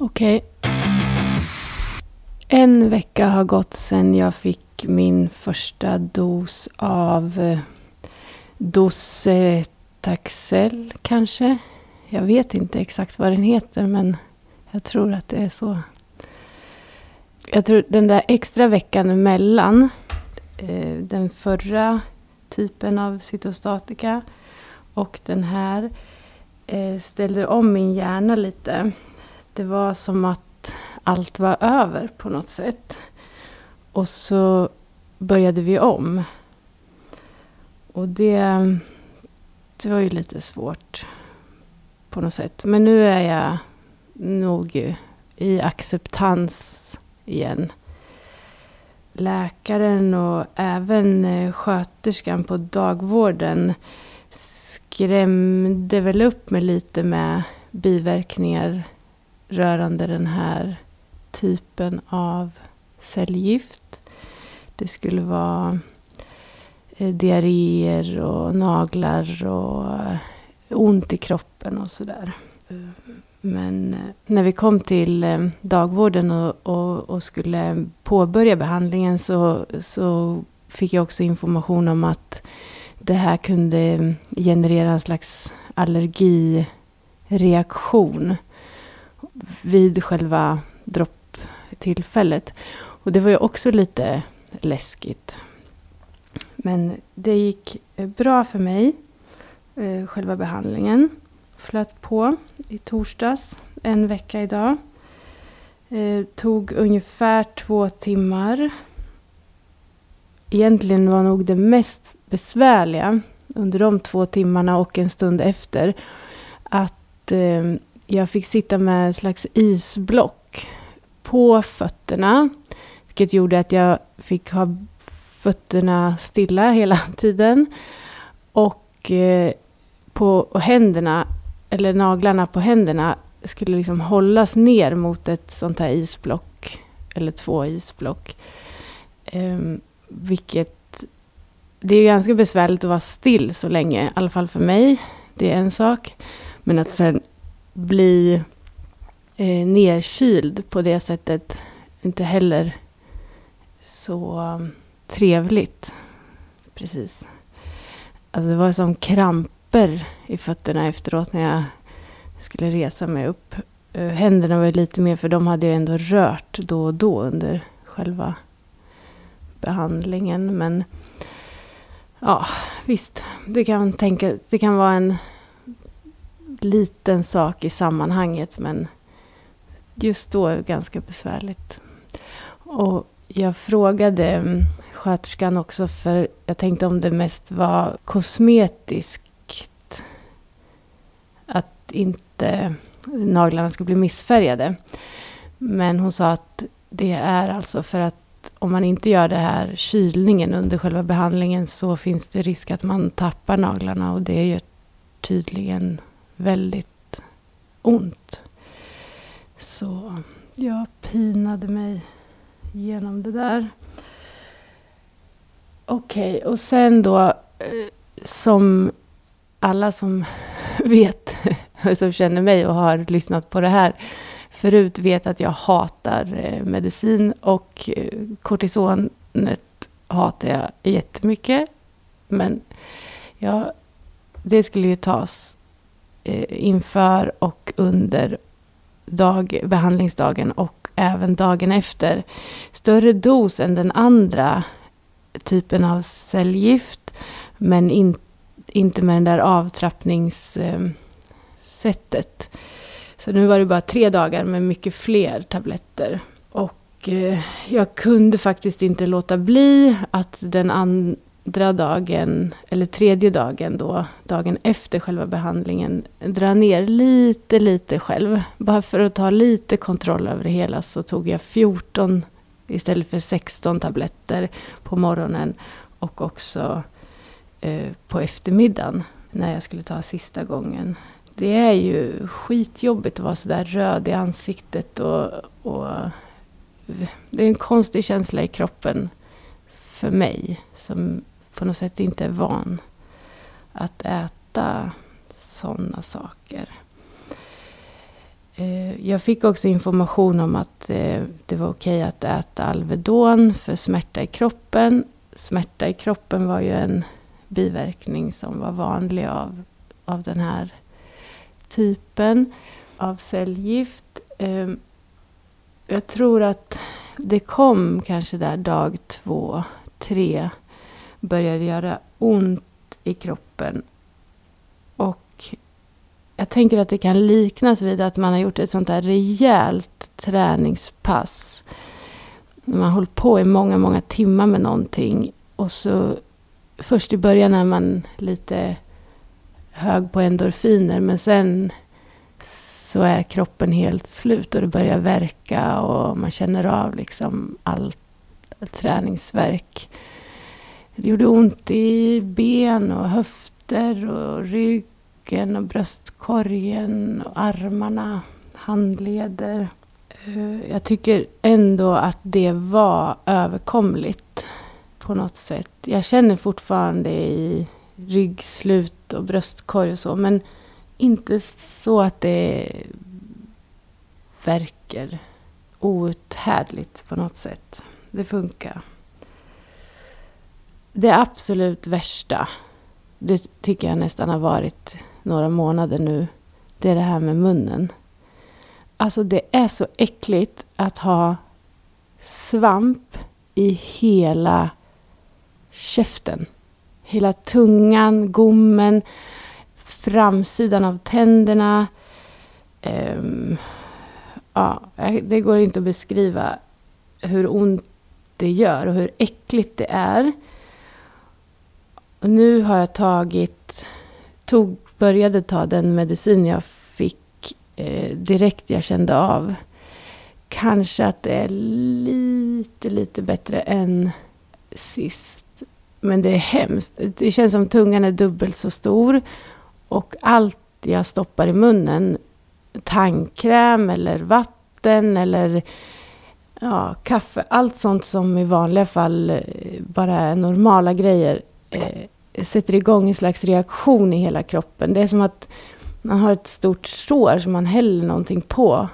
Okej. En vecka har gått sedan jag fick min första dos av eh, Docetaxel kanske. Jag vet inte exakt vad den heter men jag tror att det är så. Jag tror den där extra veckan emellan eh, den förra typen av cytostatika och den här eh, ställde om min hjärna lite. Det var som att allt var över på något sätt. Och så började vi om. Och det, det var ju lite svårt på något sätt. Men nu är jag nog i acceptans igen. Läkaren och även eh, sköterskan på dagvården skrämde väl upp mig lite med biverkningar rörande den här typen av cellgift. Det skulle vara eh, diarréer och naglar och eh, ont i kroppen och sådär. Men eh, när vi kom till dagvården och, och, och, skulle påbörja behandlingen så, så fick jag också information om att det här kunde generera en slags allergireaktion vid själva dropptillfället. Och det var ju också lite läskigt. Men det gick eh, bra för mig, eh, själva behandlingen. Flöt på i torsdags, en vecka idag. Eh, tog ungefär två timmar. Egentligen var nog det mest besvärliga under de två timmarna och en stund efter att eh, jag fick sitta med en slags isblock på fötterna. Vilket gjorde att jag fick ha fötterna stilla hela tiden. Och eh, på och händerna, eller naglarna på händerna, skulle liksom hållas ner mot ett sånt här isblock. Eller två isblock. Eh, vilket... Det är ganska besvärligt att vara still så länge, i alla fall för mig. Det är en sak. Men att sen bli eh, nerkyld på det sättet inte heller så trevligt. Precis. Alltså det var som kramper i fötterna efteråt när jag skulle resa mig upp. Eh, händerna var lite mer, för de hade jag ändå rört då och då under själva behandlingen. Men ja, visst, det kan, tänka, det kan vara en liten sak i sammanhanget men just då ganska besvärligt. Och jag frågade mm, sköterskan också för jag tänkte om det mest var kosmetiskt. Att inte naglarna skulle bli missfärgade. Men hon sa att det är alltså för att om man inte gör det här kylningen under själva behandlingen så finns det risk att man tappar naglarna och det gör tydligen väldigt ont. Så jag pinade mig genom det där. Okej, okay, och sen då eh, som alla som vet, som känner mig och har lyssnat på det här förut vet att jag hatar eh, medicin och eh, kortisonet hatar jag jättemycket. Men ja, det skulle ju tas Eh, inför och under dag, behandlingsdagen och även dagen efter. Större dos än den andra typen av cellgift. Men in, inte med det där avtrappningssättet. Så nu var det bara tre dagar med mycket fler tabletter. Och eh, jag kunde faktiskt inte låta bli att den an, andra dagen, eller tredje dagen då, dagen efter själva behandlingen, dra ner lite, lite själv. Bara för att ta lite kontroll över det hela så tog jag 14 istället för 16 tabletter på morgonen och också eh, på eftermiddagen när jag skulle ta sista gången. Det är ju skitjobbigt att vara sådär röd i ansiktet och, och det är en konstig känsla i kroppen för mig som på något sätt inte är van att äta sådana saker. Eh, jag fick också information om att eh, det var okej att äta Alvedon för smärta i kroppen. Smärta i kroppen var ju en biverkning som var vanlig av, av den här typen av cellgift. Ehm, jag tror att det kom kanske där dag två, tre. Började göra ont i kroppen. Och jag tänker att det kan liknas vid att man har gjort ett sånt här rejält träningspass. Man har hållit på i många, många timmar med någonting. Och så först i början är man lite hög på endorfiner. Men sen så är kroppen helt slut och det börjar verka och man känner av liksom all träningsverk. Det gjorde ont i ben och höfter och ryggen och bröstkorgen och armarna, handleder. Eh, jag tycker ändå att det var överkomligt på något sätt. Jag känner fortfarande i ryggslut och bröstkorg och så men inte så att det verkar outhärdligt på något sätt. Det funkar. Det absolut värsta, det tycker jag nästan har varit några månader nu, det är det här med munnen. Alltså det är så äckligt att ha svamp i hela käften. Hela tungan, gommen framsidan av tänderna. Um, ja, det går inte att beskriva hur ont det gör och hur äckligt det är. Och nu har jag tagit, tog, började ta den medicin jag fick eh, direkt jag kände av. Kanske att det är lite, lite bättre än sist. Men det är hemskt. Det känns som tungan är dubbelt så stor. Och allt jag stoppar i munnen, tandkräm eller vatten eller ja, kaffe, allt sånt som i vanliga fall eh, bara är normala grejer, eh, sätter igång en slags reaktion i hela kroppen. Det är som att man har ett stort sår som man häller någonting på.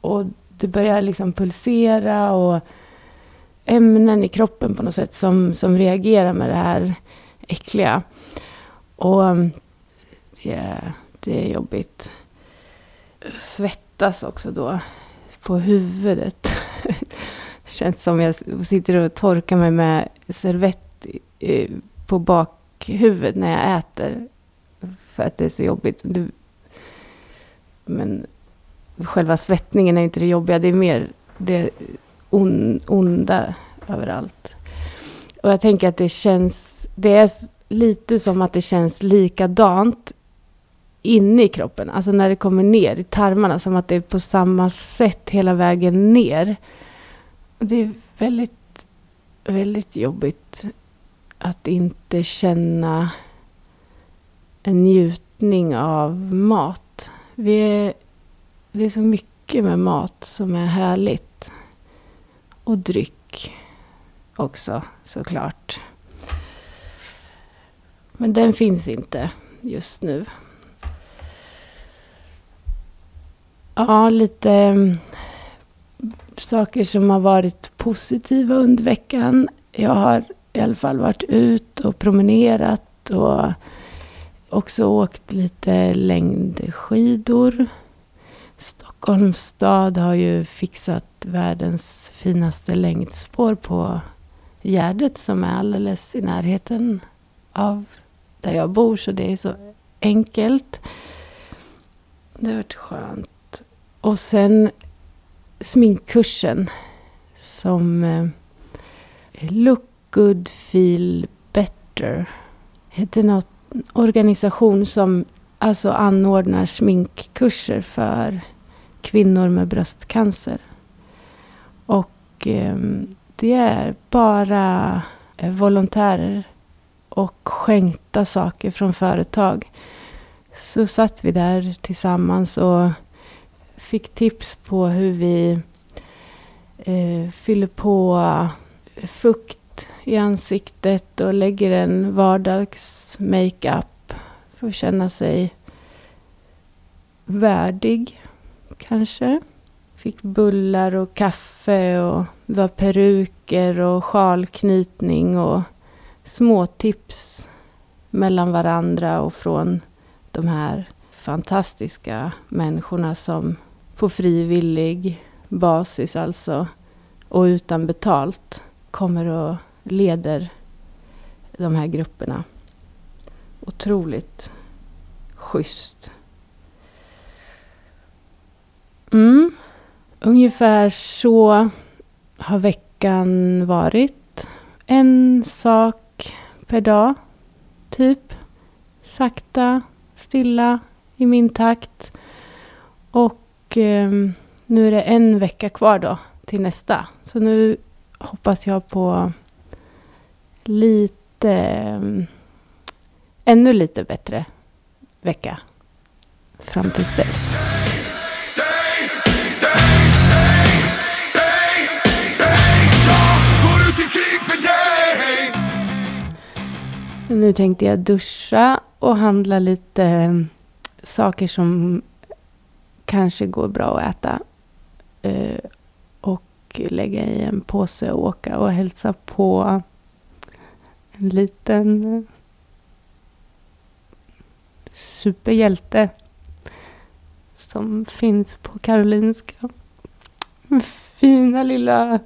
Och det börjar liksom pulsera och ämnen i kroppen på något sätt som, som reagerar med det här äckliga. Och det det är jobbigt. Svettas också då på huvudet. Känns som jag sitter och torkar mig med servett på bakhuvudet när jag äter. För att det är så jobbigt. Men själva svettningen är inte det jobbiga. Det är mer det on, onda överallt. Och jag tänker att det känns... Det är lite som att det känns likadant inne i kroppen. Alltså när det kommer ner i tarmarna. Som att det är på samma sätt hela vägen ner. Det är väldigt, väldigt jobbigt att inte känna en njutning av mat. Vi är, det är så mycket med mat som är härligt. Och dryck också såklart. Men den finns inte just nu. Ja, lite mm, saker som har varit positiva under veckan. Jag har i alla fall varit ut och promenerat och också åkt lite längdskidor. Stockholms stad har ju fixat världens finaste längdspår på Gärdet som är alldeles i närheten av där jag bor. Så det är så enkelt. Det har varit skönt. Och sen sminkkursen som eh, Look Good Feel Better. Heter något organisation som alltså anordnar sminkkurser för kvinnor med bröstcancer. Och eh, det är bara eh, volontärer och skänkta saker från företag. Så satt vi där tillsammans och fick tips på hur vi eh, fyller på fukt i ansiktet och lägger en vardags makeup för att känna sig värdig. kanske. Fick bullar och kaffe och det var peruker och sjalknytning och små tips mellan varandra och från de här fantastiska människorna som på frivillig basis alltså och utan betalt kommer att leder de här grupperna. Otroligt schysst. Mm. Ungefär så har veckan varit. En sak per dag, typ. Sakta, stilla, i min takt. Och eh, nu är det en vecka kvar då till nästa. Så nu hoppas jag på lite, eh, ännu lite bättre vecka fram tills dess. Nu tänkte jag duscha och handla lite eh, saker som kanske går bra att äta. Eh, och lägga i en påse och åka och hälsa på en liten eh, superhjälte som finns på Karolinska. Fina lilla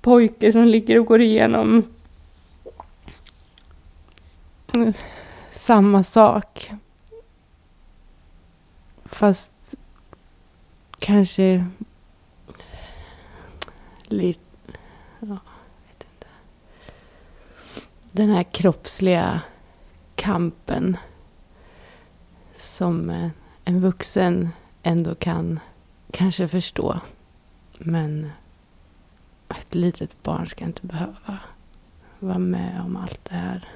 pojke som ligger och går igenom eh, samma sak. Fast kanske lite... Ja. Den här kroppsliga kampen som eh, en vuxen ändå kan kanske förstå. Men ett litet barn ska inte behöva vara med om allt det här.